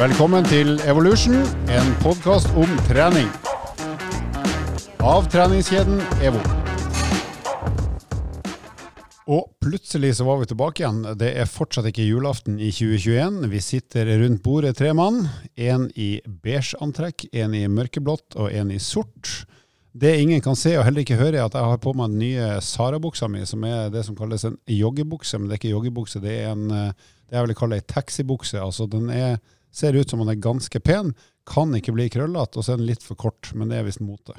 Velkommen til Evolution, en podkast om trening. Av treningskjeden EVO. Og plutselig så var vi tilbake igjen. Det er fortsatt ikke julaften i 2021. Vi sitter rundt bordet tre mann. En i beige antrekk, en i mørkeblått og en i sort. Det ingen kan se og heller ikke høre, er at jeg har på meg den nye Sara-buksa mi, som er det som kalles en joggebukse. Men det er ikke joggebukse, det er en, eh, det jeg vil kalle ei taxibukse. Altså den er, ser ut som den er ganske pen, kan ikke bli krøllete, og så er den litt for kort. Men det er visst mote.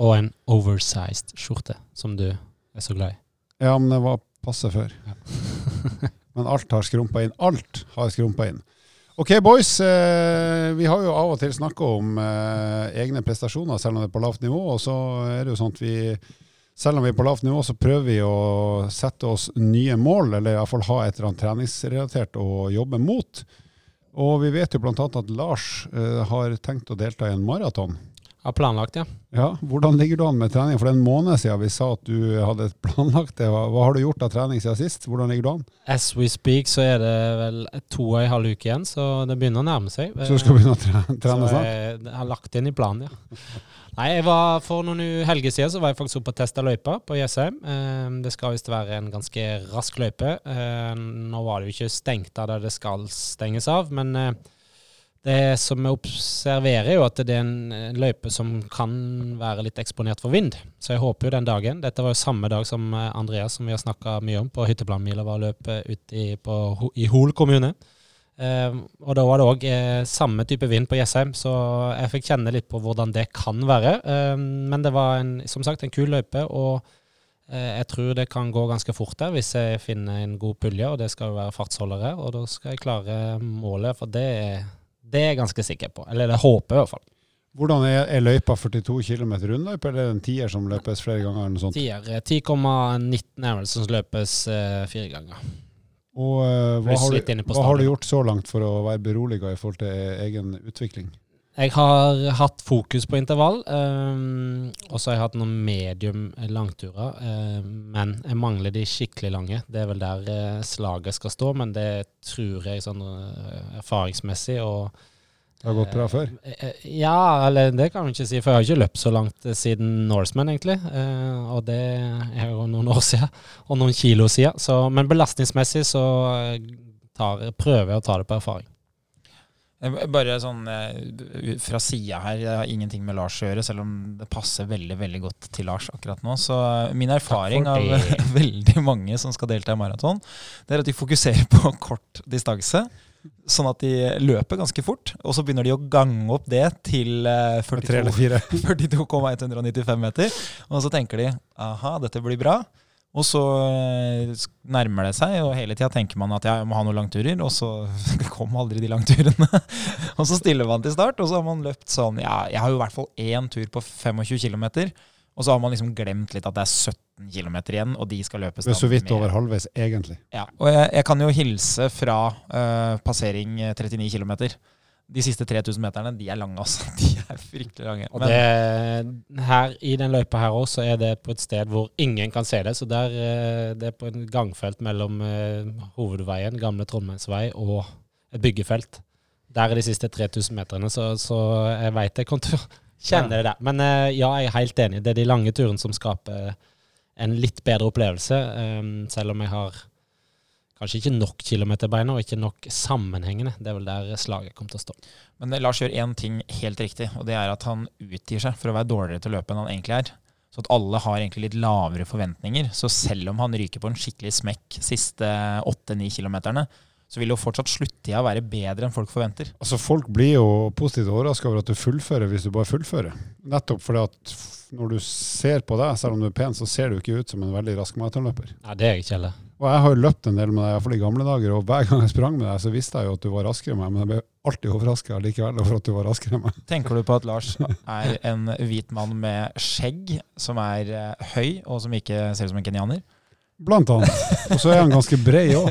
Og en oversized skjorte, som du er så glad i. Ja, men det var passe før. Ja. men alt har skrumpa inn. Alt har skrumpa inn. Ok, boys. Eh, vi har jo av og til snakka om eh, egne prestasjoner, selv om det er på lavt nivå. Og så er det jo sånn at vi, selv om vi er på lavt nivå, så prøver vi å sette oss nye mål, eller iallfall ha et eller annet treningsrelatert å jobbe mot. Og vi vet jo bl.a. at Lars eh, har tenkt å delta i en maraton. Har planlagt, ja. Ja, Hvordan ligger du an med trening? For det er en måned siden vi sa at du hadde planlagt det. Hva, hva har du gjort av trening siden sist? Hvordan ligger du an? As we speak så er det vel to og en halv uke igjen, så det begynner å nærme seg. Så du skal begynne å trene, trene Så snart? jeg har lagt inn i planen, ja. Nei, jeg var For noen helger siden så var jeg faktisk oppe og testa løypa på Jessheim. Eh, Det skal visst være en ganske rask løype. Eh, Nå var det jo ikke stengt av der det skal stenges av, men eh, det som jeg observerer, er jo at det er en løype som kan være litt eksponert for vind. Så jeg håper jo den dagen Dette var jo samme dag som eh, Andreas, som vi har snakka mye om, på hytteplanmila, var løpet ute i, i Hol kommune. Eh, og da var det òg eh, samme type vind på Jessheim, så jeg fikk kjenne litt på hvordan det kan være. Eh, men det var en, som sagt en kul løype, og eh, jeg tror det kan gå ganske fort der hvis jeg finner en god pulje, og det skal jo være fartsholder her. Og da skal jeg klare målet, for det, det er jeg ganske sikker på. Eller det håper jeg i hvert fall. Hvordan er, er løypa 42 km rundløype, eller er det en tier som løpes flere ganger? eller noe sånt? Tier, eh, 10,19 er vel som løpes eh, fire ganger. Og uh, hva, har du, hva har du gjort så langt for å være beroliga i forhold til egen utvikling? Jeg har hatt fokus på intervall, um, og så har jeg hatt noen medium langturer. Um, men jeg mangler de skikkelig lange. Det er vel der uh, slaget skal stå, men det tror jeg sånn uh, erfaringsmessig og Det har gått bra før? Eh, eh, Ja, eller det kan vi ikke si, for jeg har ikke løpt så langt eh, siden Norseman, egentlig. Eh, og det er jo noen år siden, og noen kilo siden. Så, men belastningsmessig så tar, prøver jeg å ta det på erfaring. Bare sånn fra sida her, det har ingenting med Lars å gjøre, selv om det passer veldig veldig godt til Lars akkurat nå. Så min erfaring av veldig mange som skal delta i maraton, det er at de fokuserer på kort distanse. Sånn at de løper ganske fort, og så begynner de å gange opp det til eh, Med Tre eller 42 42,195 meter. Og så tenker de aha, dette blir bra. Og så eh, nærmer det seg, og hele tida tenker man at ja, jeg må ha noen langturer, og så kom aldri de langturene. og så stiller man til start, og så har man løpt sånn Ja, jeg har jo i hvert fall én tur på 25 km, og så har man liksom glemt litt at det er 17 km igjen, og de skal løpes er så vidt med- over halvveis, egentlig. Ja, og jeg, jeg kan jo hilse fra uh, passering eh, 39 km. De siste 3000 meterne, de er lange, altså. De er fryktelig lange. Og det, her, I den løypa her òg, så er det på et sted hvor ingen kan se det. Så der, eh, det er på en gangfelt mellom uh, hovedveien, gamle Trondheimsvei, og et byggefelt. Der er de siste 3000 meterne, så, så jeg veit jeg kommer til å kjenne det. Men eh, ja, jeg er helt enig. Det er de lange turene som skaper en litt bedre opplevelse, eh, selv om jeg har kanskje ikke nok kilometerbeina og ikke nok sammenhengende. Det er vel der slaget kommer til å stå. Men eh, Lars gjør én ting helt riktig, og det er at han utgir seg for å være dårligere til å løpe enn han egentlig er. Så at alle har egentlig litt lavere forventninger. Så selv om han ryker på en skikkelig smekk siste åtte-ni kilometerne, så vil jo fortsatt sluttida være bedre enn folk forventer. Altså, Folk blir jo positivt overraska over at du fullfører hvis du bare fullfører. Nettopp fordi at når du ser på deg, selv om du er pen, så ser du ikke ut som en veldig rask maratonløper. Nei, det er jeg ikke heller. Og jeg har jo løpt en del med deg, iallfall i gamle dager, og hver gang jeg sprang med deg, så visste jeg jo at du var raskere enn meg, men jeg ble alltid overraska likevel over at du var raskere enn meg. Tenker du på at Lars er en hvit mann med skjegg, som er eh, høy, og som ikke ser ut som en kenyaner? Blant annet. Og så er han ganske brei òg.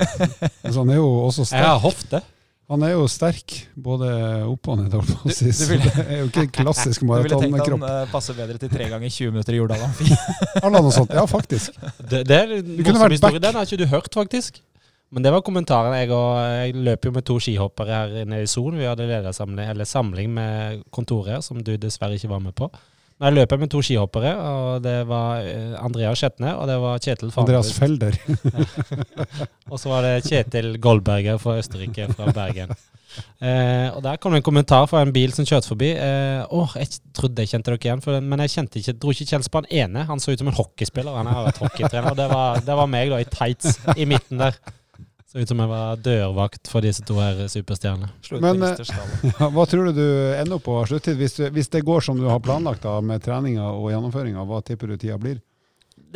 Så han er jo også sterk. Jeg har hofte. Han er jo sterk både opp og ned. Du- du ville- det er jo ikke en klassisk Du ville tenkt han eh, passer bedre til tre ganger 20 minutter i Jordal Amfi. Noe sånt. Ja, faktisk. Det, det er morsom vært historie. back. Den har ikke du hørt, faktisk. Men det var kommentaren. Jeg, og, jeg løper jo med to skihoppere her inne i Son. Vi hadde ledersamling, eller samling med kontoret her, som du dessverre ikke var med på. Men jeg løper med to skihoppere, og det var Andrea Andreas Skjetne og det var Kjetil Andreas Farnerud. Felder. Og så var det Kjetil Goldberger fra Østerrike, fra Bergen. Eh, og Der kom det en kommentar fra en bil som kjørte forbi. Eh, åh, Jeg trodde jeg kjente dere igjen, for, men jeg kjente ikke, dro ikke kjensel på han ene. Han så ut som en hockeyspiller. Han har vært hockeytrener. Og det var, det var meg, da, i tights i midten der. Så ut som jeg var dørvakt for disse to her superstjernene. Men, med eh. Ja, hva tror du du ender opp på sluttid? Hvis, du- hvis det går som du har planlagt da, med treninga og gjennomføringa, hva tipper du tida blir?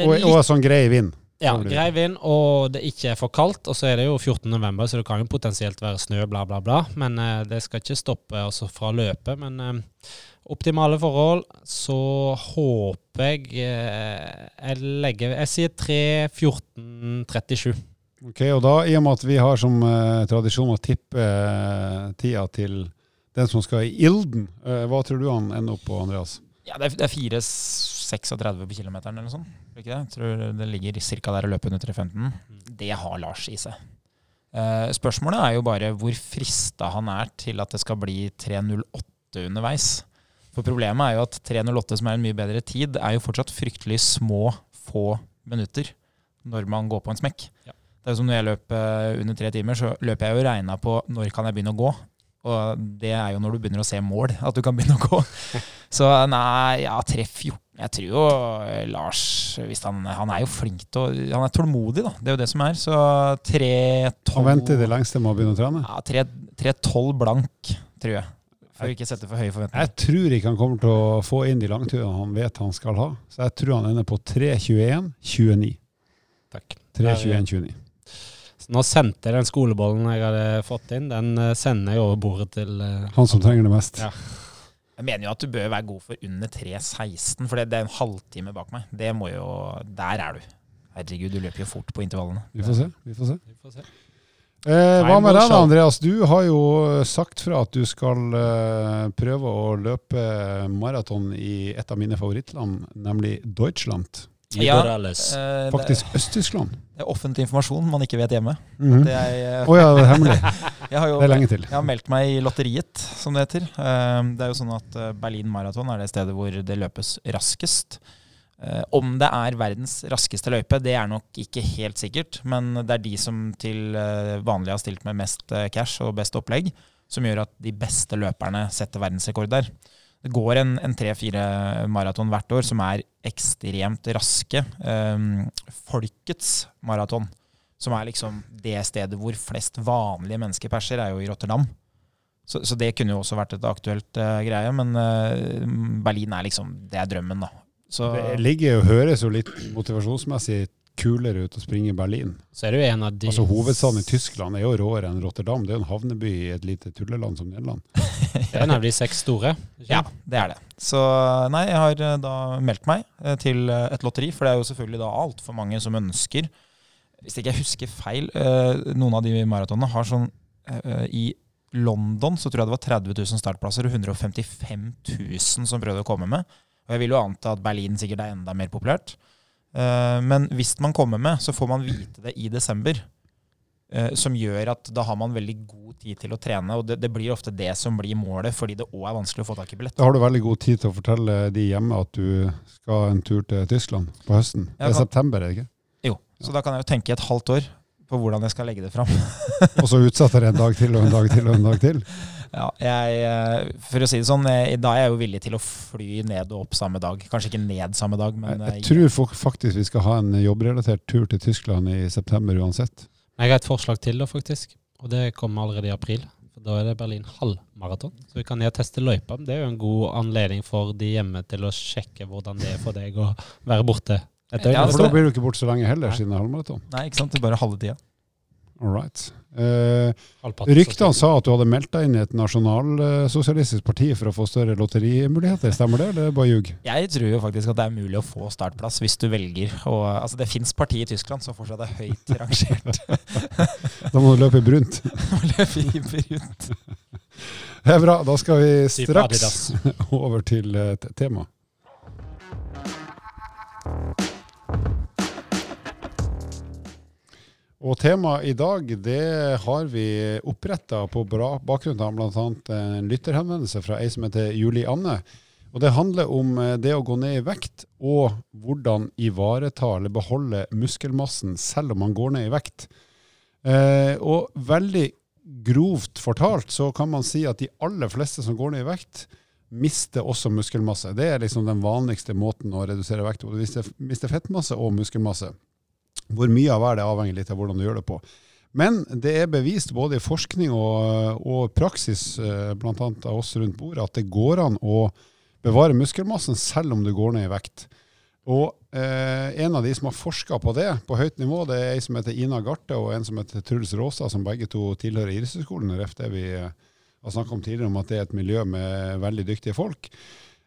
Og, litt- og sånn grei vind. Ja, grei vind, og det ikke er for kaldt. Og så er det jo 14. november, så det kan jo potensielt være snø, bla, bla, bla. Men eh, det skal ikke stoppe oss fra løpet. Men eh, optimale forhold, så håper jeg eh, Jeg legger Jeg sier 3.14,37. Ok, og da, I og med at vi har som eh, tradisjon å tippe eh, tida til den som skal i ilden, eh, hva tror du han ender opp på, Andreas? Ja, det er, det er 4,36 på kilometeren eller noe sånt. Ikke det? Jeg tror det ligger ca. der å løpe under 3,15. Det har Lars i seg. Eh, spørsmålet er jo bare hvor frista han er til at det skal bli 3,08 underveis. For problemet er jo at 3,08, som er en mye bedre tid, er jo fortsatt fryktelig små, få minutter når man går på en smekk. Ja. Det er jo som når jeg løp eh, under tre timer, så løper jeg jo regna på når kan jeg begynne å gå. Og det er jo når du begynner å se mål, at du kan begynne å gå. Så nei, ja, 3-14 Jeg tror jo eh, Lars hvis han, han er jo flink til å Han er tålmodig, da. Det er jo det som er. Så 3-12 Han venter det lengste med å begynne å trene. Ja, 3-12 blank, tror jeg. For å ikke sette for høye forventninger. Jeg tror ikke han kommer til å få inn de langturene han vet han skal ha. Så jeg tror han ender på 3.21,29. Takk. 3.21,29. Nå sendte jeg den skolebollen jeg hadde fått inn, den eh, sender jeg over bordet til eh, Han som trenger det mest. Ja. Jeg mener jo at du bør være god for under 3.16, for det, det er en halvtime bak meg. Det må jo Der er du. Herregud, du løper jo fort på intervallene. Vi får se. Vi får se. Vi får se. Eh, hva med deg. Andreas? Du har jo sagt fra at du skal uh, prøve å løpe maraton i et av mine favorittland, nemlig Deutschland. Ja, Liberales. Eh, Faktisk Øst-Tyskland. Det er offentlig informasjon man ikke vet hjemme. Mm Det er, oh, ja, det er hemmelig. jeg, har jo, Det er lenge til. jeg har meldt meg i lotteriet, som det heter. Eh, Det er jo sånn at eh, Berlin Marathon er det stedet hvor det løpes raskest. Eh, Om det er verdens raskeste løype, det er nok ikke helt sikkert. Men det er de som til vanlig har stilt med mest cash og best opplegg, som gjør at de beste løperne setter verdensrekord der. Det går en, en tre-fire maraton hvert år som er ekstremt raske. Um, folkets maraton, som er liksom det stedet hvor flest vanlige mennesker perser, er jo i Rotterdam. Så, så det kunne jo også vært et aktuelt uh, greie, men uh, Berlin er liksom Det er drømmen, da. Så Det ligger og høres jo litt motivasjonsmessig kulere ut å springe i Berlin. Så er det jo en av de Altså Hovedstaden i Tyskland er jo råere enn Rotterdam. Det er jo en havneby i et lite tulleland som Nederland. Det er nemlig seks store. ikke Ja, det er det. Så nei, jeg har eh, da meldt meg eh, til eh, et lotteri, for det er jo selvfølgelig da altfor mange som ønsker Hvis ikke jeg husker feil, noen av de maratonene har sånn I London så tror jeg det var 30 000 startplasser og 155 000 som prøvde å komme med. Og jeg vil jo anta at Berlin sikkert er enda mer populært. Men hvis man kommer med, så får man vite det i desember. Eh, Som gjør at da har man veldig god tid til å trene, og det, det blir ofte det som blir målet, fordi det òg er vanskelig å få tak i billett. Da har du veldig god tid til å fortelle de hjemme at du skal en tur til Tyskland på høsten. Ja, det er september, er det ikke? Jo, så da kan jeg jo tenke et halvt år på hvordan jeg skal legge det fram. Og så utsetter jeg en dag til og en dag til og en dag til. Ja, jeg, eh, for å si det sånn, eh, da er jeg jo villig til å fly ned og opp samme dag. Kanskje ikke ned samme dag, men Jeg, jeg tror faktisk vi skal ha en jobbrelatert tur til Tyskland i september uansett. Jeg har et forslag til, da, faktisk. Og det kommer allerede i april. For Da er det Berlin halvmaraton. Så vi kan ned og teste løypa. Det er jo en god anledning for de hjemme til å sjekke hvordan det er for deg å være borte et døgn. Ja, For da blir du ikke borte så lenge heller, Nei. siden det er halvmaraton. Nei, ikke sant. Det er bare halve tida. All right. Eh, ryktene sa at du hadde meldt deg inn i et nasjonalsosialistisk parti for å få større lotterimuligheter. Stemmer det, eller er bare ljug? Jeg tror jo faktisk at det er mulig å få startplass hvis du velger. Og, altså, det fins parti i Tyskland som fortsatt er høyt rangert. Da må du løpe i brunt. løpe i brunt. Det er bra. Da skal vi straks over til et tema. Og temaet i dag det har vi oppretta på bakgrunn av bl.a. en lytterhenvendelse fra ei som heter Julie Anne. Og Det handler om eh, det å gå ned i vekt, og hvordan ivareta eller beholde muskelmassen selv om man går ned i vekt. Eh, og veldig grovt fortalt så kan man si at de aller fleste som går ned i vekt, mister også muskelmasse. Det er liksom den vanligste måten å redusere vekt på. Du mister fettmasse og muskelmasse. Hvor mye av hver det avhenger litt av hvordan du gjør det på. Men det er bevist både i forskning og, og praksis, eh, bl.a. av oss rundt bordet, at det går an å bevare muskelmassen selv om du går ned i vekt. Og eh, en av de som har forska på det på høyt nivå, det er ei som heter Ina Garte og en som heter Truls Råstad, som begge to tilhører Idrettshøgskolen. Ref det vi har snakka om tidligere, om at det er et miljø med veldig dyktige folk.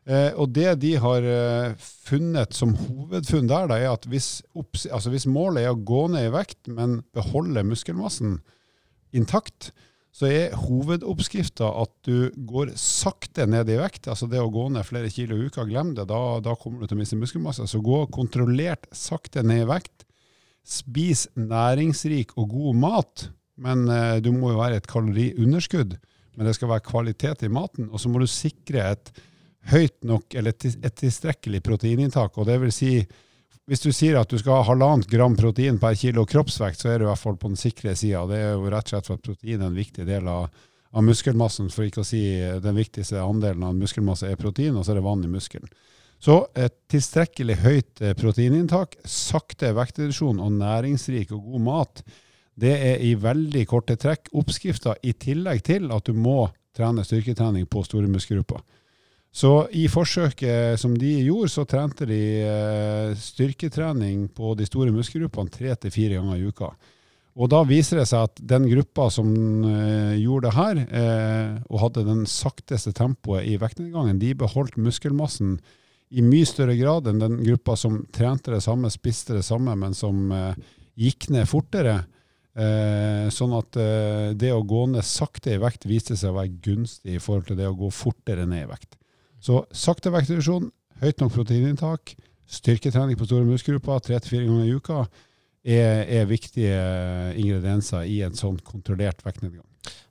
Eh, og det de har eh, funnet som hovedfunn der, da, er at hvis, opps- altså hvis målet er å gå ned i vekt, men beholde muskelmassen intakt, så er hovedoppskrifta at du går sakte ned i vekt. Altså det å gå ned flere kilo i uka, glem det. Da, da kommer du til å miste muskelmasse. Så gå kontrollert sakte ned i vekt. Spis næringsrik og god mat, men eh, du må jo være et kaloriunderskudd. Men det skal være kvalitet i maten. Og så må du sikre et høyt nok, eller et, tilstrekkelig proteininntak. Og det vil si, hvis du sier at du skal ha halvannet gram protein per kilo kroppsvekt, så er du i hvert fall på den sikre sida. Det er jo rett og slett for at protein er en viktig del av, av muskelmassen, for ikke å si den viktigste andelen av muskelmasse er protein, og så er det vann i muskelen. Så et tilstrekkelig høyt eh, proteininntak, sakte vektreduksjon og næringsrik og god mat, det er i veldig korte trekk oppskrifta, i tillegg til at du må trene styrketrening på store muskelgrupper. Så i forsøket som de gjorde, så trente de eh, styrketrening på de store muskelgruppene tre til fire ganger i uka. Og da viser det seg at den gruppa som eh, gjorde det her, eh, og hadde den sakteste tempoet i vektnedgangen, de beholdt muskelmassen i mye større grad enn den gruppa som trente det samme, spiste det samme, men som gikk ned fortere. Eh, sånn at eh, det å gå ned sakte i vekt viste seg å være gunstig i forhold til det å gå fortere ned i vekt. Så sakte vektreduksjon, høyt nok proteininntak, styrketrening på store muskelgrupper tre til fire ganger i uka er, er viktige ingredienser i en sånn kontrollert vektnedgang.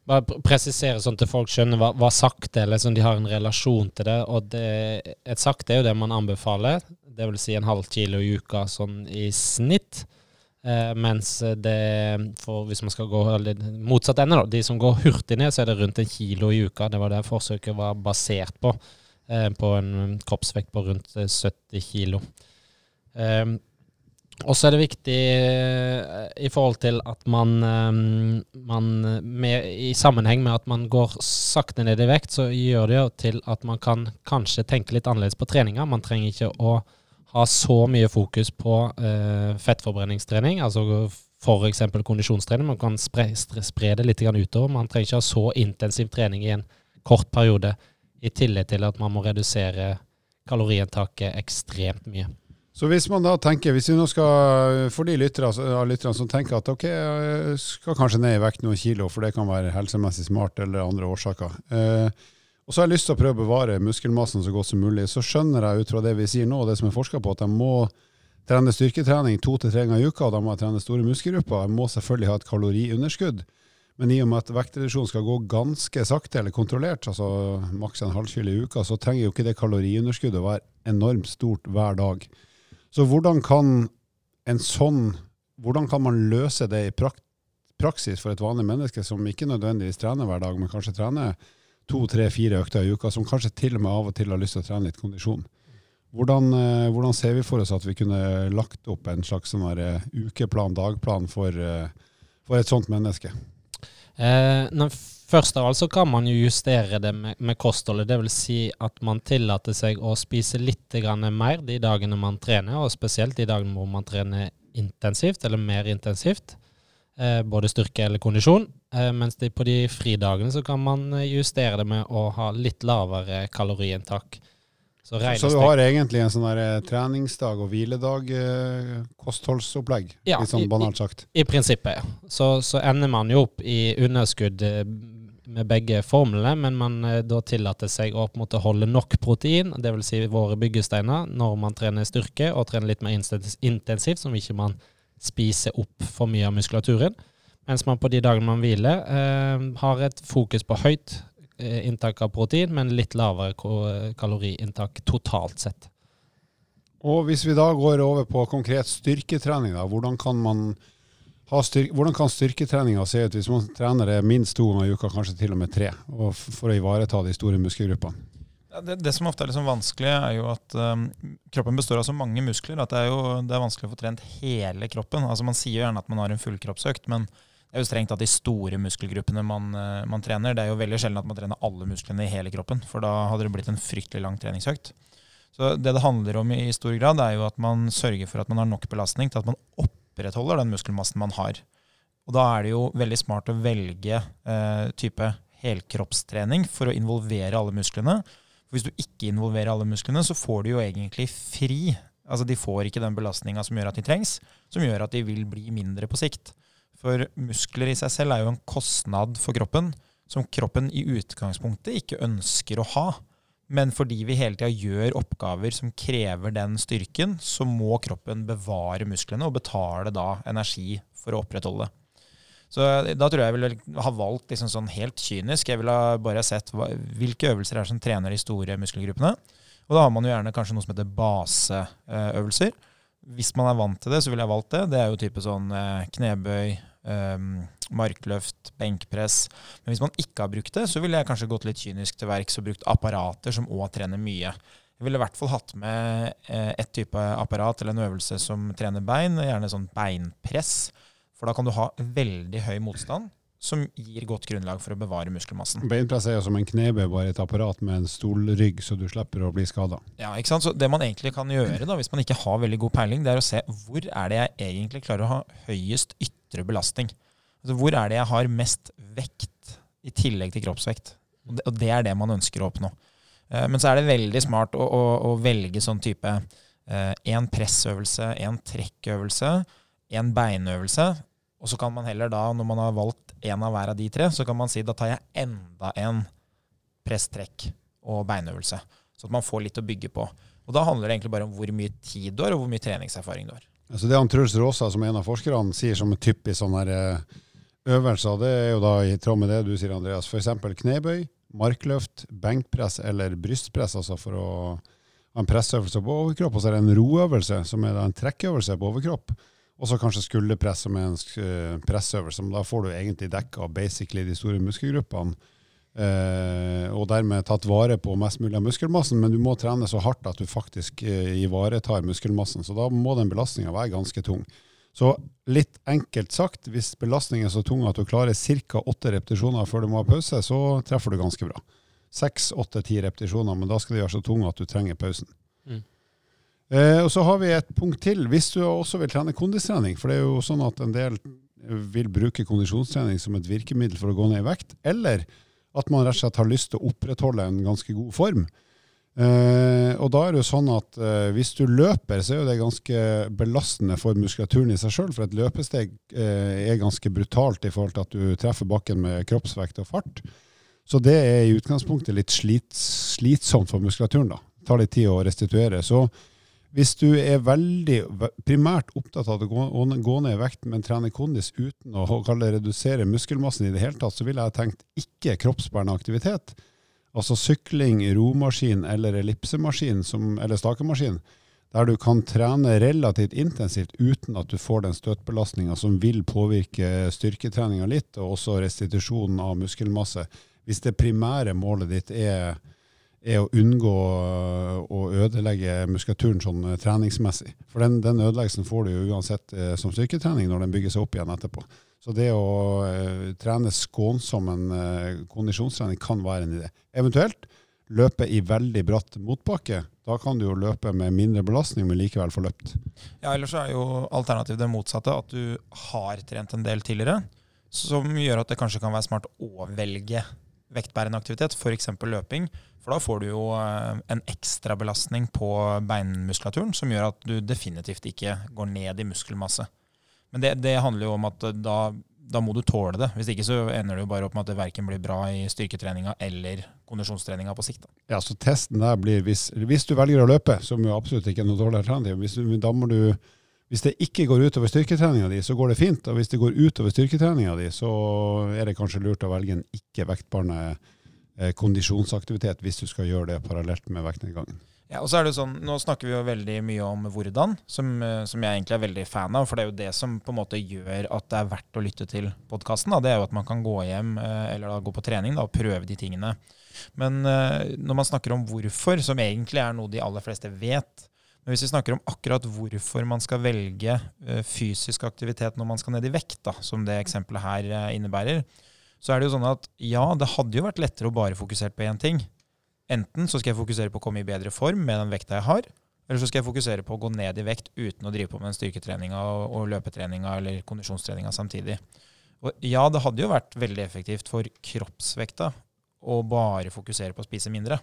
Bare presisere sånn til folk skjønner hva, hva sakte er, eller sånn de har en relasjon til det. Og det, et sakte er jo det man anbefaler, vil si en halv kilo i uka sånn i snitt. Eh, mens det, for hvis man skal gå eller motsatt ende, da, de som går hurtig ned, så er det rundt en kilo i uka. Det var det forsøket var basert på. Eh, på en kroppsvekt på rundt eh, 70 kilo. Eh, og så er det viktig eh, i forhold til at man, eh, man med, I sammenheng med at man går sakte ned i vekt, så gjør det jo til at man kan kanskje tenke litt annerledes på treninga. Man trenger ikke å ha så mye fokus på eh, fettforbrenningstrening, altså f.eks. kondisjonstrening. Man kan spre, spre det litt utover. Man trenger ikke ha så intensiv trening i en kort periode, i tillegg til at man må redusere kaloriinntaket ekstremt mye. Så hvis man da tenker, hvis vi nå skal, for de altså, lytterne som tenker at ok, jeg skal kanskje ned i vekt noen kilo, for det kan være helsemessig smart eller andre årsaker, eh, og så har jeg lyst til å prøve å bevare muskelmassen så godt som mulig, så skjønner jeg ut fra det vi sier nå, og det som er forska på, at jeg må trene styrketrening to til tre ganger i uka, og da må jeg trene store muskelgrupper. Jeg må selvfølgelig ha et kaloriunderskudd. Men i og med at vektreduksjonen skal gå ganske sakte eller kontrollert, altså maks en halv kilo i uka, så trenger jo ikke det kaloriunderskuddet å være enormt stort hver dag. Så hvordan kan en sånn hvordan kan man løse det i praksis for et vanlig menneske som ikke nødvendigvis trener hver dag, men kanskje trener to, tre, fire økter i uka, som kanskje til og med av og til har lyst til å trene litt kondisjon? Hvordan, eh, hvordan ser vi for oss at vi kunne lagt opp en slags sånn eh, ukeplan, dagplan for, eh, for et sånt menneske? Eh, men først av alt så kan man jo justere det med, med kostholdet. Det vil si at man tillater seg å spise litt mer de dagene man trener, og spesielt de dagene hvor man trener intensivt, eller mer intensivt. Eh, både styrke eller kondisjon. Eh, mens de, på de fridagene så kan man eh, justere det med å ha litt lavere kaloriinntak. Så, Så du har egentlig en sånn treningsdag og hviledag eh, kostholdsopplegg, Ja, litt sånn i- banalt sagt. I prinsippet, ja. Så, så ender man jo opp i underskudd eh, med begge formlene, men man eh, da tillater seg å måte holde nok protein, dvs. Si våre byggesteiner, når man trener styrke og trener litt mer intensivt, som ikke man spiser opp for mye av muskulaturen. Mens man på de dagene man hviler, eh, har et fokus på høyt eh, inntak av protein, men litt lavere kaloriinntak totalt sett. Og hvis vi da går over på konkret styrketrening, da, hvordan kan man ha styr hvordan kan styrketreninga se ut hvis man trener det minst to ganger i uka, kanskje til og med tre, og for å ivareta de store muskelgruppene? Ja, Det, det som ofte er liksom vanskelig, er jo at um, kroppen består av så mange muskler at det er jo det er vanskelig å få trent hele kroppen. Altså Man sier jo gjerne at man har en fullkroppsøkt, men det er jo strengt tatt de store muskelgruppene man, eh, man trener. Det er jo veldig sjelden at man trener alle musklene i hele kroppen, for da hadde det blitt en fryktelig lang treningsøkt. Så det det handler om i stor grad, er jo at man sørger for at man har nok belastning til at man opprettholder den muskelmassen man har. Og da er det jo veldig smart å velge eh, type helkroppstrening for å involvere alle musklene. For hvis du ikke involverer alle musklene, så får du jo egentlig fri. Altså De får ikke den belastninga som gjør at de trengs, som gjør at de vil bli mindre på sikt. For muskler i seg selv er jo en kostnad for kroppen som kroppen i utgangspunktet ikke ønsker å ha. Men fordi vi hele tida gjør oppgaver som krever den styrken, så må kroppen bevare musklene og betale da energi for å opprettholde det. Så da tror jeg jeg ville ha valgt liksom sånn helt kynisk. Jeg ville bare sett hva, hvilke øvelser er som trener de store muskelgruppene. Og da har man jo gjerne kanskje noe som heter baseøvelser. Hvis man er vant til det, så ville jeg valgt det. Det er jo type sånn eh, knebøy, eh, markløft, benkpress. Men hvis man ikke har brukt det, så ville jeg kanskje gått litt kynisk til verks og brukt apparater som òg trener mye. Jeg ville i hvert fall hatt med eh, et type apparat eller en øvelse som trener bein, gjerne sånn beinpress. For da kan du ha veldig høy motstand, som gir godt grunnlag for å bevare muskelmassen. Beinpress er jo som en knebøy, bare et apparat med en stolrygg, så du slipper å bli skada. Ja, ikke sant? Så Det man egentlig kan gjøre, da, hvis man ikke har veldig god peiling, det er å se hvor er det jeg egentlig klarer å ha høyest ytre belastning. Altså Hvor er det jeg har mest vekt i tillegg til kroppsvekt. Og det, og det er det man ønsker å oppnå. Eh, Men så er det veldig smart å, å, å velge sånn type én pressøvelse, én trekkøvelse, én beinøvelse. Og så kan man heller da, når man har valgt én av hver av de tre, så kan man si da tar jeg enda en presstrekk og beinøvelse. Så at man får litt å bygge på. Og da handler det egentlig bare om hvor mye tid du har, og hvor mye treningserfaring du har. Altså det han Truls Råsa, som er en av forskerne, sier som en typisk sånn her eh, øvelser, det er jo da i tråd med det du sier, Andreas. F.eks. knebøy, markløft, benkpress eller brystpress, altså for å ha en pressøvelse på overkropp. Og så er det en roøvelse, som er en trekkøvelse på overkropp. Og så kanskje skulderpress, som er en eh, pressøvelse. Men da får du egentlig dekka basically de store muskelgruppene. Eh, og dermed tatt vare på mest mulig av muskelmassen, men du må trene så hardt at du faktisk eh, ivaretar muskelmassen. Så da må den belastninga være ganske tung. Så litt enkelt sagt, hvis belastningen er så tung at du klarer ca. åtte repetisjoner før du må ha pause, så treffer du ganske bra. Seks, åtte, ti repetisjoner, men da skal de være så tunge at du trenger pausen. Mm. Eh, og så har vi et punkt til. Hvis du også vil trene kondistrening, for det er jo sånn at en del vil bruke kondisjonstrening som et virkemiddel for å gå ned i vekt, eller at man rett og slett har lyst til å opprettholde en ganske god form. Eh, og da er det jo sånn at eh, hvis du løper, så er jo det ganske belastende for muskulaturen i seg sjøl. For et løpesteg eh, er ganske brutalt i forhold til at du treffer bakken med kroppsvekt og fart. Så det er i utgangspunktet litt slit, slitsomt for muskulaturen. da. Det tar litt tid å restituere. Så hvis du er veldig primært opptatt av å gå, ned i vekt, men trener kondis uten å det redusere muskelmassen i det hele tatt, så ville jeg tenkt ikke kroppsbærende aktivitet. Altså sykling, romaskin eller ellipsemaskin som, eller stakemaskin, der du kan trene relativt intensivt uten at du får den støtbelastninga som vil påvirke styrketreninga litt, og også restitusjonen av muskelmasse. Hvis det primære målet ditt er, er å unngå å ødelegge muskulaturen sånn eh, treningsmessig. For den, den ødeleggelsen får du jo uansett eh, som styrketrening når den bygger seg opp igjen etterpå. Så det å eh, trene skånsom en kondisjonstrening kan være en idé. Eventuelt løpe i veldig bratt motbakke. Da kan du jo løpe med mindre belastning, men likevel få løpt. Ja, ellers er jo alternativet det motsatte, at du har trent en del tidligere, som gjør at det kanskje kan være smart å velge vektbærende aktivitet, f.eks. løping. For da får du jo eh, en ekstra belastning på beinmuskulaturen som gjør at du definitivt ikke går ned i muskelmasse. Men det, det handler jo om at da, da må du tåle det. Hvis ikke så ender det jo bare opp med at det verken blir bra i styrketreninga eller kondisjonstreninga på sikt. Da. Ja, så testen der blir, hvis, hvis du velger å løpe, som jo absolutt ikke er noe dårlig alternativ, hvis da må du Hvis det ikke går utover styrketreninga di, så går det fint. Og hvis det går utover styrketreninga di, så er det kanskje lurt å velge en ikke vektbarende eh, kondisjonsaktivitet hvis du skal gjøre det parallelt med vektnedgangen. Ja, og så er det sånn, Nå snakker vi jo veldig mye om hvordan, som, eh, som, jeg egentlig er veldig fan av. For det er jo det som på en måte gjør at det er verdt å lytte til podkasten. Det er jo at man kan gå hjem eh, eller da gå på trening da, og prøve de tingene. Men når man snakker om hvorfor, som egentlig er noe de aller fleste vet, men hvis vi snakker om akkurat hvorfor man skal velge eh, fysisk aktivitet når man skal ned i vekt, da, som det eksempelet her eh, innebærer, så er det jo sånn at ja, det hadde jo vært lettere å bare fokusere på én ting. Enten så skal jeg fokusere på å komme i bedre form med den vekta jeg har, eller så skal jeg fokusere på å gå ned i vekt uten å drive på med den styrketreninga og, og løpetreninga eller kondisjonstreninga samtidig. Og ja, det hadde jo vært veldig effektivt for kroppsvekta å bare fokusere på å spise mindre.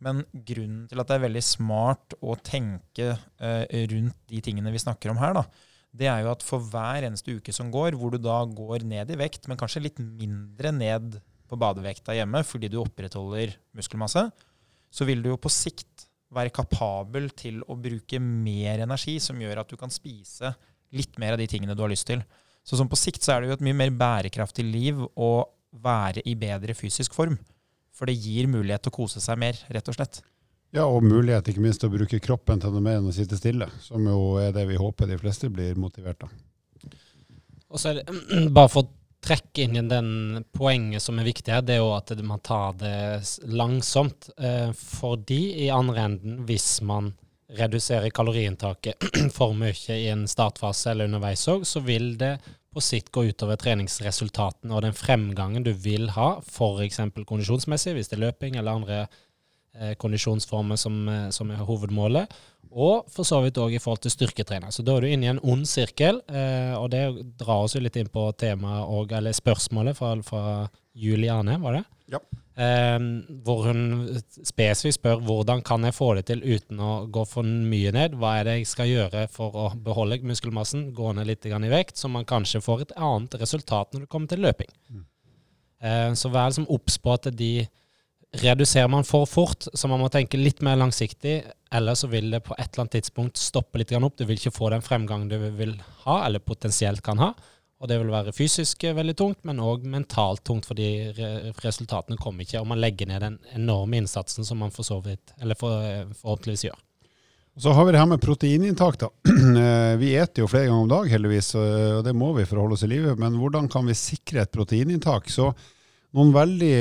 Men grunnen til at det er veldig smart å tenke eh, rundt de tingene vi snakker om her, da, det er jo at for hver eneste uke som går, hvor du da går ned i vekt, men kanskje litt mindre ned på badevekta hjemme fordi du opprettholder muskelmasse, så vil du jo på sikt være kapabel til å bruke mer energi, som gjør at du kan spise litt mer av de tingene du har lyst til. Så som på sikt så er det jo et mye mer bærekraftig liv å være i bedre fysisk form. For det gir mulighet til å kose seg mer, rett og slett. Ja, og mulighet ikke minst til å bruke kroppen til noe mer enn å sitte stille, som jo er det vi håper de fleste blir motivert av. Og så er det bare for å trekke inn igjen den poenget som er viktig her, det er jo at man tar det langsomt. Eh, fordi i andre enden, hvis man reduserer kaloriinntaket for mye i en startfase eller underveis òg, så vil det på sikt gå utover treningsresultatene og den fremgangen du vil ha, f.eks. kondisjonsmessig, hvis det er løping eller andre eh, kondisjonsformer som, eh, som, er hovedmålet, og for så vidt òg i forhold til styrketrener. Så da er du inne i en ond sirkel, eh, og det drar oss jo litt inn på temaet eller spørsmålet fra, fra Juliane, var det? Ja. Hvor hun spesifikt spør hvordan kan jeg få det til uten å gå for mye ned. Hva er det jeg skal gjøre for å beholde muskelmassen, gå ned litt i vekt, så man kanskje får et annet resultat når det kommer til løping. Mm. Eh, så vær liksom obs på at de reduserer man for fort, så man må tenke litt mer langsiktig. Eller så vil det på et eller annet tidspunkt stoppe litt opp. Du vil ikke få den fremgangen du vil ha, eller potensielt kan ha. Og det vil være fysisk veldig tungt, men òg mentalt tungt, fordi resultatene kommer ikke. Og man legger ned den enorme innsatsen som man for så vidt, eller for, forhåpentligvis gjør. Så har vi det her med proteininntak. da. Eh, vi eter jo flere ganger om dag, heldigvis, og det må vi for å holde oss i live. Men hvordan kan vi sikre et proteininntak? Så noen veldig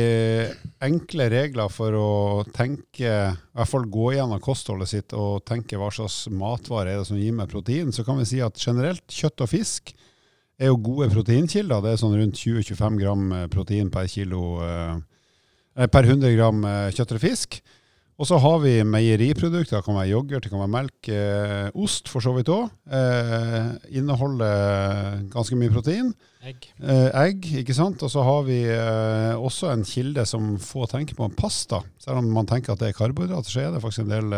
enkle regler for å tenke, i hvert fall gå gjennom kostholdet sitt og tenke hva slags matvarer er det som gir meg protein, så kan vi si at generelt kjøtt og fisk er jo gode proteinkilder. Det er sånn rundt 20-25 gram eh, protein per kilo eh, eh, per 100 gram kjøtt eller fisk. Og så har vi meieriprodukter. Det kan være yoghurt, det kan være melk. Eh, ost for så vidt òg. Eh, inneholder ganske mye protein. Egg. Eh, egg, ikke sant. Og så har vi også en kilde som få tenker på, pasta. Selv om man tenker at det er karbohydrater, så er det faktisk en del,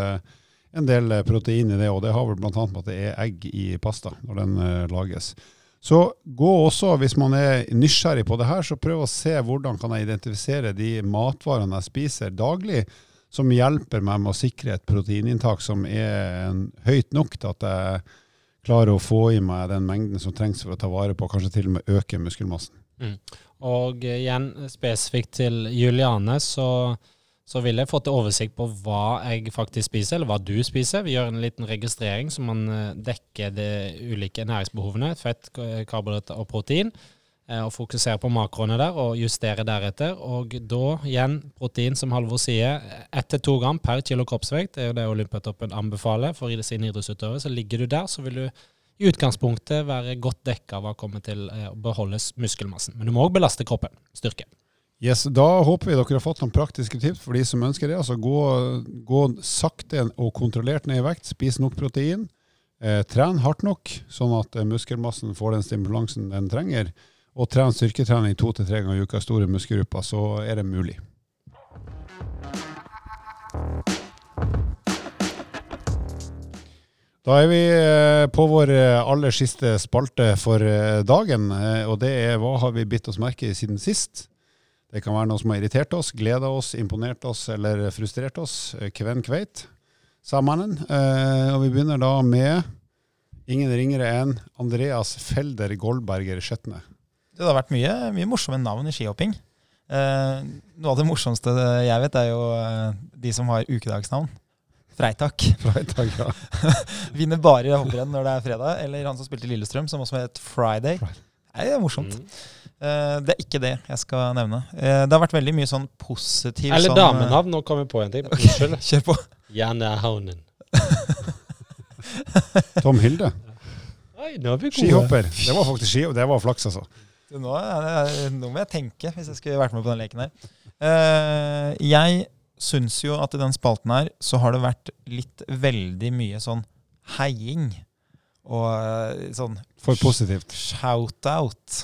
en del protein i det. Og det har vel bl.a. med at det er egg i pasta når den lages. Så gå også, hvis man er nysgjerrig på det her, så prøv å se hvordan kan jeg identifisere de matvarene jeg spiser daglig, som hjelper meg med å sikre et proteininntak som er høyt nok til at jeg klarer å få i meg den mengden som trengs for å ta vare på, kanskje til og med øke muskelmassen. Mm. Og igjen spesifikt til Juliane, så så vil jeg få til oversikt på hva jeg faktisk spiser, eller hva du spiser. Vi gjør en liten registrering så man eh, dekker de ulike næringsbehovene, fett, karbohydrater og protein. Eh, og fokusere på makroene der og justere deretter. Og da igjen protein, som Halvor sier, ett til to gram per kilo kroppsvekt. Det er jo det Olympiatoppen anbefaler for sine idrettsutøvere. Så ligger du der, så vil du i utgangspunktet være godt dekka hva kommer til eh, å beholde muskelmassen. Men du må òg belaste kroppen. Styrke. Yes, Da håper vi dere har fått noen praktiske tips for de som ønsker det. Altså Gå, gå sakte og kontrollert ned i vekt, spis nok protein. Eh, tren hardt nok, sånn at eh, muskelmassen får den stimulansen den trenger. Og trene styrketrening to til tre ganger i uka, store muskelgrupper, så er det mulig. Da er vi eh, på vår eh, aller siste spalte for dagen, og det er hva har vi bitt oss merke i siden sist? Det kan være noe som har irritert oss, gleda oss, imponert oss eller frustrert oss. Kven kveit, sa mannen. Eh, og vi begynner da med Ingen ringere enn Andreas Felder Goldberger Skjetne. Det har vært mye, mye morsomme navn i skihopping. Eh, noe av det morsomste jeg vet, er jo eh, de som har ukedagsnavn. Freitak. Freitag, ja. Vinner bare hopprenn når det er fredag. Eller han som spilte i Lillestrøm, som også het Friday. Friday. Nei, det er morsomt. Mm. Eh, det er ikke det jeg skal nevne. Eh, det har vært veldig mye sånn positiv Eller sånn, damenavn. Nå kom vi på en ting. Unnskyld. eh, Kjør på. Janne Haunen. Tom Hilde. Er. Skihopper. Det var faktisk ski, det var flaks, altså. Nå, nå må jeg tenke, hvis jeg skulle vært med på den leken her. Uh, jeg syns jo at i den spalten her så har det vært litt veldig mye sånn heiing. Og eh, sånn For positivt. shout-out.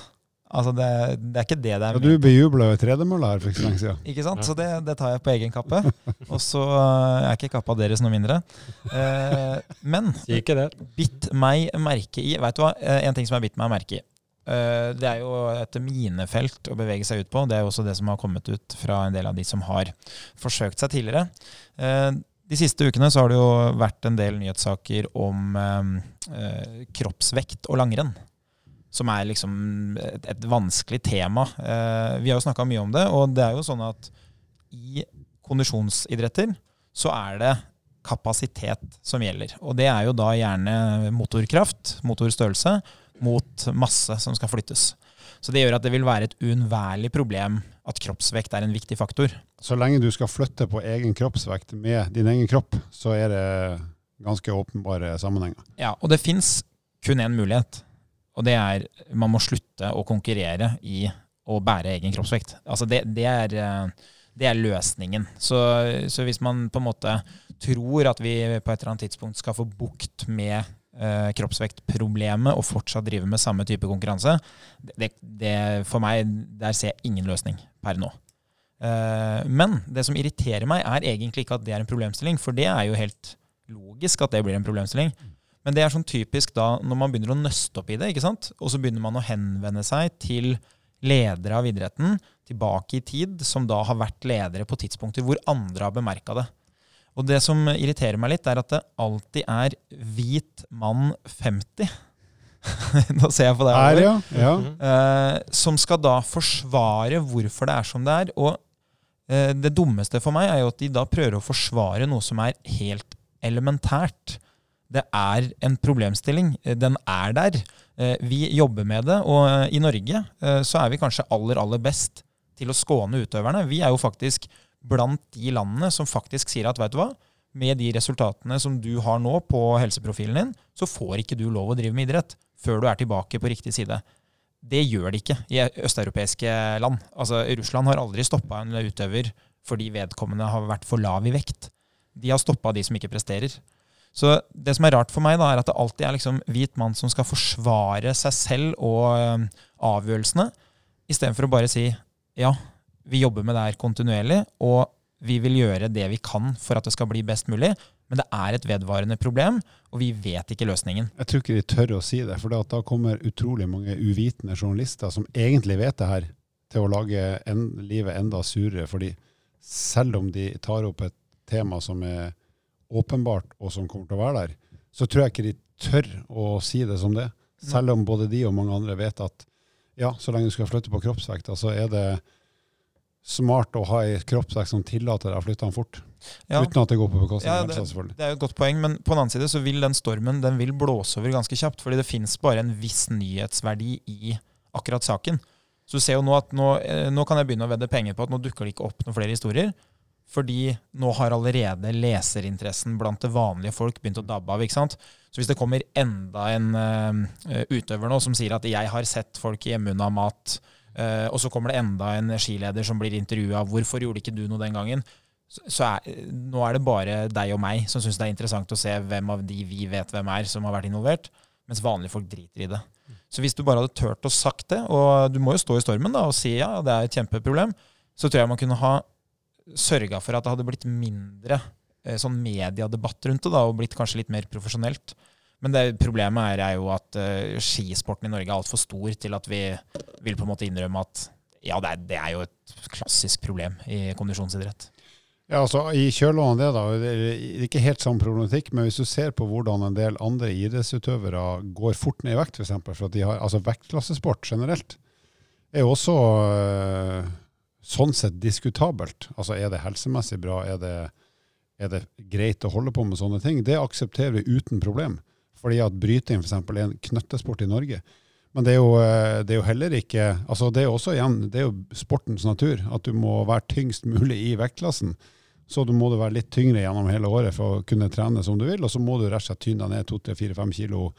Altså, det, det er ikke det det Ja, er. du bejubla jo tredemølla her for ikke så lenge siden. Ikke sant? Ja. Så det, det tar jeg på egen kappe. Og så eh, er ikke kappa deres noe mindre. Eh, men Sier ikke det. bitt meg merke i Vet du hva? En ting som har bitt meg merke i. Eh, Det er jo et minefelt å bevege seg ut på. Det er jo også det som har kommet ut fra en del av de som har forsøkt seg tidligere. Eh, De siste ukene så har det jo vært en del nyhetssaker om eh, kroppsvekt og langrenn. Som er liksom et, et vanskelig tema. Eh, Vi har jo snakka mye om det, og det er jo sånn at i kondisjonsidretter så er det kapasitet som gjelder. Og det er jo da gjerne motorkraft, motorstørrelse, mot masse som skal flyttes. Så det gjør at det vil være et uunnværlig problem at kroppsvekt er en viktig faktor. Så lenge du skal flytte på egen kroppsvekt med din egen kropp, så er det ganske åpenbare sammenhenger. Ja, og det fins kun én mulighet, og det er man må slutte å konkurrere i å bære egen kroppsvekt. Altså det, det, er, eh, det er løsningen. Så, så hvis man på en måte tror at vi på et eller annet tidspunkt skal få bukt med eh, kroppsvektproblemet og fortsatt drive med samme type konkurranse, det, det, for meg, der ser jeg ingen løsning per nå. Eh, men det som irriterer meg, er egentlig ikke at det er en problemstilling, for det er jo helt logisk at det blir en problemstilling. Men det er sånn typisk da når man begynner å nøste opp i det, ikke sant? og så begynner man å henvende seg til ledere av idretten tilbake i tid, som da har vært ledere på tidspunkter hvor andre har bemerka det. Og det som irriterer meg litt, er at det alltid er hvit mann 50. Nå ser jeg på deg. Her, ja. ja. Eh, som skal da forsvare hvorfor det er som det er. Og eh, det dummeste for meg er jo at de da prøver å forsvare noe som er helt elementært. Det er en problemstilling. Eh, Den er der. Eh, vi jobber med det, og i Norge så er vi kanskje aller, aller best til å skåne utøverne. Vi er jo faktisk blant de landene som faktisk sier at vet du hva, med de resultatene som du har nå på helseprofilen din, så får ikke du lov å drive med idrett før du er tilbake på riktig side. Det gjør de ikke i østeuropeiske land. Altså, Russland har aldri stoppa en utøver fordi vedkommende har vært for lav i vekt. De har stoppa de som ikke presterer. Så det som er rart for meg, da, er at det alltid er liksom hvit mann som skal forsvare seg selv og ø, avgjørelsene, istedenfor å bare si ja, vi jobber med det her kontinuerlig, og vi vil gjøre det vi kan for at det skal bli best mulig, men det er et vedvarende problem, og vi vet ikke løsningen. Jeg tror ikke de tør å si det, for da kommer utrolig mange uvitende journalister som egentlig vet det her, til å lage en, livet enda surere. fordi selv om de tar opp et tema som er åpenbart, og som kommer til å være der, så tror jeg ikke de tør å si det som det. Selv om både de og mange andre vet at ja, så lenge du skal flytte på kroppsvekta, så er det smart å ha ei kroppsvekt som tillater deg å flytte den fort. Ja. Uten at det går på bekostning av ja, helsa, selvfølgelig. Det er jo et godt poeng, men på den annen side så vil den stormen den vil blåse over ganske kjapt. Fordi det fins bare en viss nyhetsverdi i akkurat saken. Så du ser jo nå at nå, eh, nå kan jeg begynne å vedde penger på at nå dukker det ikke opp noen flere historier. Fordi nå har allerede leserinteressen blant det vanlige folk begynt å dabbe av. ikke sant? Så hvis det kommer enda en uh, utøver nå som sier at 'jeg har sett folk hjemmeunna mat', eh, og så kommer det enda en skileder som blir intervjua 'hvorfor gjorde ikke du noe den gangen'? så så er, nå er det bare deg og meg som syns det er interessant å se hvem av de vi vet hvem er, som har vært involvert, mens vanlige folk driter i det. Så hvis du bare hadde turt å sagt det, og du må jo stå i stormen da, og si ja, det er et kjempeproblem, så tror jeg man kunne ha sørga for at det hadde blitt mindre eh, sånn mediedebatt rundt det, da, og blitt kanskje litt mer profesjonelt. Men det problemet er, er jo at uh, skisporten i Norge er altfor stor til at vi vil på en måte innrømme at ja, det er, det er jo et klassisk problem i kondisjonsidrett. Ja, altså I kjølvannet det, da, det er ikke helt samme problematikk, men hvis du ser på hvordan en del andre idrettsutøvere går fort ned i vekt, f.eks. For, for at de har, altså Vektklassesport generelt er jo også øh, sånn sett diskutabelt. Altså Er det helsemessig bra? Er det, er det greit å holde på med sånne ting? Det aksepterer vi uten problem. Fordi at bryting f.eks. er en knøttesport i Norge. Men det er, jo, øh, det er jo heller ikke altså Det er jo også igjen, det er jo sportens natur. At du må være tyngst mulig i vektklassen. Så du må du være litt tyngre gjennom hele året for å kunne trene som du vil, og så må du rett og slett tynne deg ned 2-4-5 kilo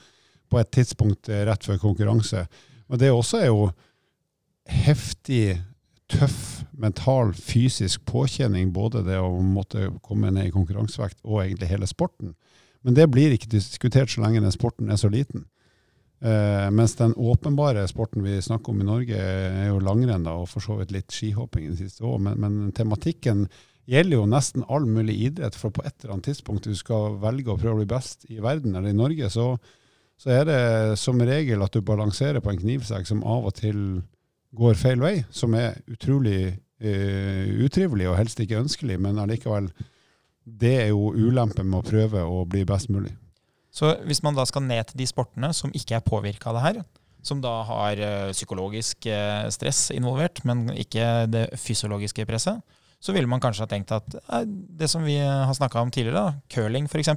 på et tidspunkt eh, rett før konkurranse. Men det også er jo heftig, tøff, mental, fysisk påkjenning, både det å måtte komme ned i konkurransevekt og egentlig hele sporten. Men det blir ikke diskutert så lenge den sporten er så liten. Eh, mens den åpenbare sporten vi snakker om i Norge, er jo langrenn og for så vidt litt skihopping i det siste òg. Men, men, tematikken gjelder jo nesten all mulig idrett. For på et eller annet tidspunkt du skal velge å prøve å bli best i verden eller i Norge, så, så er det som regel at du balanserer på en knivsegg som av og til går feil vei, som er utrolig eh, utrivelig og helst ikke ønskelig, men allikevel det er jo ulempen med å prøve å bli best mulig. Så hvis man da skal ned til de sportene som ikke er påvirka av det her, som da har uh, psykologisk uh, stress involvert, men ikke det fysiologiske presset, så ville man kanskje ha tenkt at eh, det som vi har snakka om tidligere, da, curling f.eks.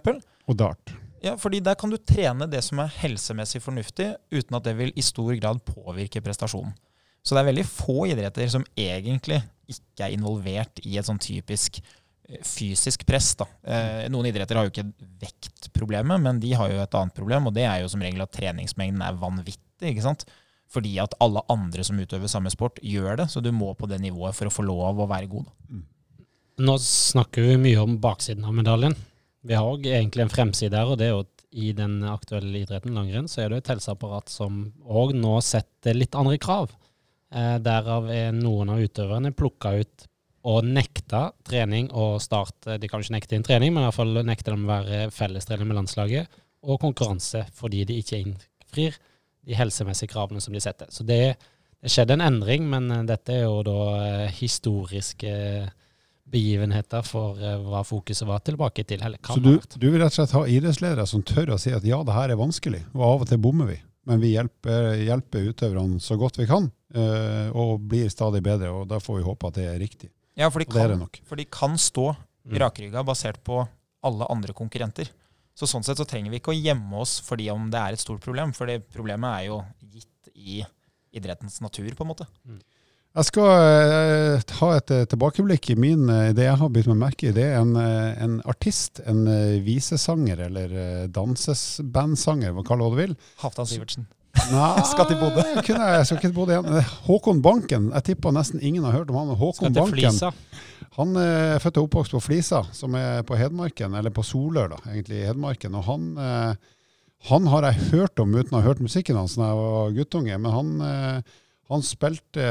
Og dart. Ja, fordi der kan du trene det som er helsemessig fornuftig, uten at det vil i stor grad påvirke prestasjonen. Så det er veldig få idretter som egentlig ikke er involvert i et sånn typisk eh, fysisk press. Da. Eh, noen idretter har jo ikke vektproblemet, men de har jo et annet problem, og det er jo som regel at treningsmengden er vanvittig. ikke sant? fordi at alle andre som utøver samme sport, gjør det. Så du må på det nivået for å få lov å være god. Mm. Nå snakker vi mye om baksiden av medaljen. Vi har òg egentlig en fremside her, og det er jo at i den aktuelle idretten langrenn, så er det et helseapparat som òg nå setter litt andre krav. Eh, derav er noen av utøverne plukka ut og nekta trening og start De kan ikke nekte inn trening, men i hvert fall nekte dem å være fellestrening med landslaget og konkurranse fordi de ikke innfrir de helsemessige kravene som de setter. Så det, det skjedde en endring, men eh, dette er jo da eh, historiske begivenheter for hva fokuset var tilbake til. Eller Så du, du, vil rett og slett ha idrettsledere som tør å si at ja, det her er vanskelig, og av og til bommer vi. Men vi hjelper, hjelper utøverne så godt vi kan, og blir stadig bedre. og Da får vi håpe at det er riktig. Ja, for de kan, for de kan stå mm. rakrygga basert på alle andre konkurrenter. Så sånn sett så trenger vi ikke å gjemme oss fordi om det er et stort problem, for det problemet er jo gitt i idrettens natur, på en måte. Mm. Jeg skal uh, ta et uh, tilbakeblikk i min uh, Det jeg har begynt meg merke i, det er en, en artist, en visesanger eller dansesbandsanger, hva kaller du det vil. Halvdan Sivertsen. Nei, skal til Bodø. kunne jeg skal ikke til Bodø igjen. Håkon Banken. Jeg tipper nesten ingen har hørt om han. Håkon Banken. Han er født og oppvokst på Flisa, som er på Hedmarken, eller på Solør, da, egentlig i Hedmarken. Og han, han, har jeg hørt om uten å ha hørt musikken hans da jeg var guttunge. Men han, han spilte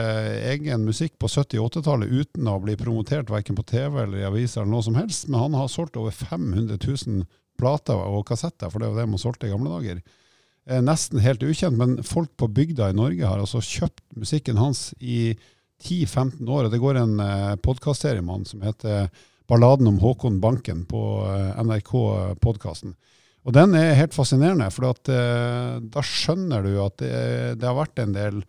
egen musikk på 70- og 80-tallet uten å bli promotert verken på TV eller i aviser eller noe som helst. Men han har solgt over 500 000 plater og kassetter, for det var det man solgte i gamle dager nesten helt ukjent, men folk på bygda i Norge har altså kjøpt musikken hans i 10-15 år. og Det går en eh, podkastserie med han som heter 'Balladen om Håkon Banken' på eh, NRK-podkasten. Og Den er helt fascinerende, for at, eh, da skjønner du at det, det, har vært en del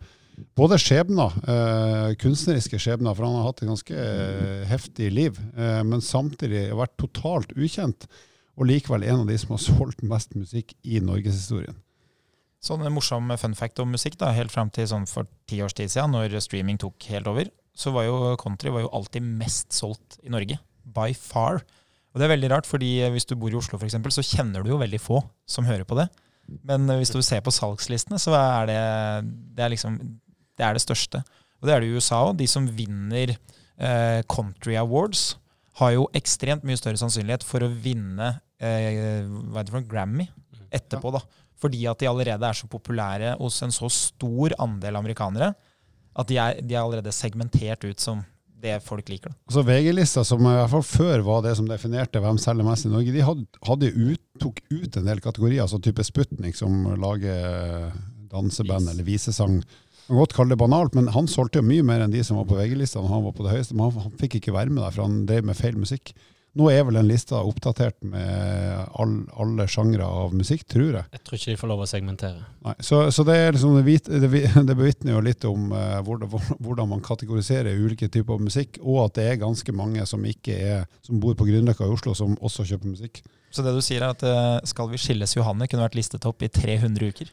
både skjebner, eh, kunstneriske skjebner, for han har hatt et ganske eh, heftig liv, eh, men samtidig vært totalt ukjent, og likevel en av de som har solgt mest musikk i norgeshistorien. Sånn en morsom fun fact om musikk, da, helt fram til sånn for ti års tid siden, når streaming tok helt over, så var jo country var jo alltid mest solgt i Norge. By far. Og det er veldig rart, fordi hvis du bor i Oslo f.eks., så kjenner du jo veldig få som hører på det. Men hvis du ser på salgslistene, så er det, det er liksom det er det største. Og det er det i USA òg. De som vinner eh, country awards, har jo ekstremt mye større sannsynlighet for å vinne eh, hva heter det for, Grammy etterpå. da. Fordi at de allerede er så populære hos en så stor andel amerikanere at de er, de er allerede segmentert ut som det folk liker. Altså VG-lista, som i hvert fall før var det som definerte hvem selger mest i Norge, de hadde, ut, tok ut en del kategorier, altså type Sputnik, som lager danseband eller visesang. kan godt kalle det banalt, men han solgte jo mye mer enn de som var på VG-lista når han var på det høyeste. Men han, han fikk ikke være med der, for han drev med feil musikk. Nå er vel den lista oppdatert med all, alle sjangre av musikk, tror jeg. Jeg tror ikke de får lov å segmentere. Nei, så, så det, er liksom, det, det, det bevitner jo litt om uh, hvordan, hvordan man kategoriserer ulike typer musikk, og at det er ganske mange som ikke er, som bor på Grünerløkka i Oslo, som også kjøper musikk. Så det du sier er at eh, Skal vi skilles Johanne kunne vært listet opp i 300 uker.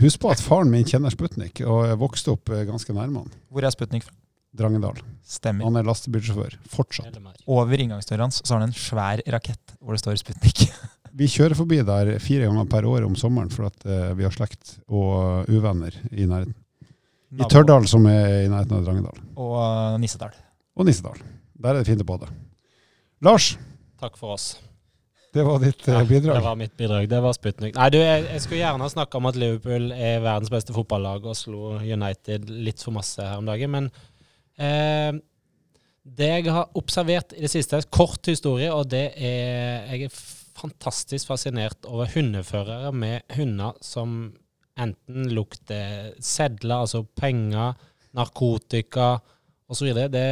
Husk på at faren min kjenner Sputnik, og jeg vokste opp eh, ganske nærme han. Hvor er Sputnik fra? Drangedal. Stemmer. Han er lastebilsjåfør, fortsatt. Over inngangsdøra hans så har han en svær rakett hvor det står Sputnik. Vi kjører forbi der fire ganger per år om sommeren, for at uh, vi har slekt og uvenner i nærheten. I Tørdal, som er i nærheten av Drangedal. Og uh, Nissedal. Og Nissedal. Der er det fint å bade. Lars, Takk for oss. det var ditt ja, bidrag? Det var mitt bidrag. Det var Sputnik. Nei, du, jeg, jeg skulle gjerne snakke om at Liverpool er verdens beste fotballag og slo United litt for masse her om dagen, men eh, det jeg har observert i det siste, er kort historie, og det er Jeg er fantastisk fascinert over hundeførere med hunder som enten lukter sedler, altså penger, narkotika osv. Det,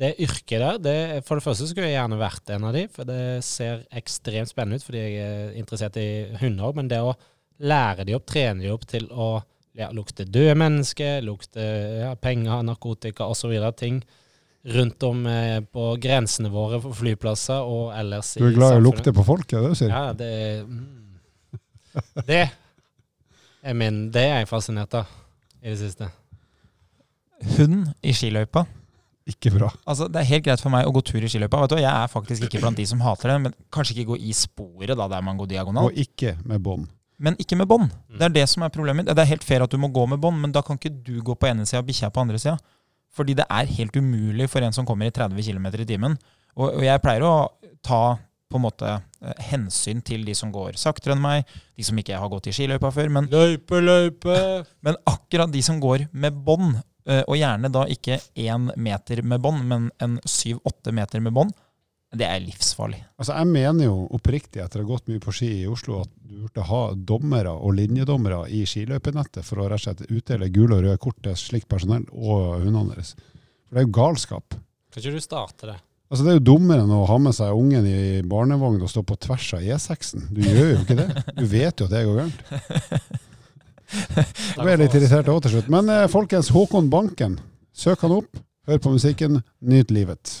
det yrket der det, For det første skulle jeg gjerne vært en av de, for det ser ekstremt spennende ut fordi jeg er interessert i hunder. Men det å lære de opp, trene de opp til å ja, lukter døde mennesker, lukter ja, penger, narkotika osv. Ting rundt om eh, på grensene våre for flyplasser og ellers Du er glad i å lukte på folk, er det det du sier? Ja, det mm. Det er min Det er jeg fascinert av i det siste. Hund i skiløypa. Ikke bra. Altså, Det er helt greit for meg å gå tur i skiløypa. Vet du, Jeg er faktisk ikke blant de som hater det, men kanskje ikke gå i sporet da der man går diagonalt. Og ikke med bånd. Men ikke med bånd. Mm. Det er det som er problemet. Det er helt fair at du må gå med bånd, men da kan ikke du gå på ene sida og bikkja på andre sida. Fordi det er helt umulig for en som kommer i 30 km i timen. Og, og jeg pleier å ta på en måte eh, hensyn til de som går saktere enn meg, de som ikke har gått i skiløypa før. Men, Løype, løype! men akkurat de som går med bånd, eh, og gjerne da ikke én meter med bånd, men en syv-åtte meter med bånd, det er livsfarlig. Altså, Jeg mener jo oppriktig, etter å ha gått mye på ski i Oslo, at du burde ha dommere og linjedommere i skiløypenettet for å rett og slett utdele gule og røde kort til slikt personell og hundene deres. For det er jo galskap. Kan ikke du starte det? Altså Det er jo dummere enn å ha med seg ungen i barnevogn og stå på tvers av E6-en. Du gjør jo ikke det. Du vet jo at det går gærent. Jeg ble litt irritert òg til slutt. Men eh, folkens, Håkon Banken, søk han opp. Hør på musikken, nyt livet.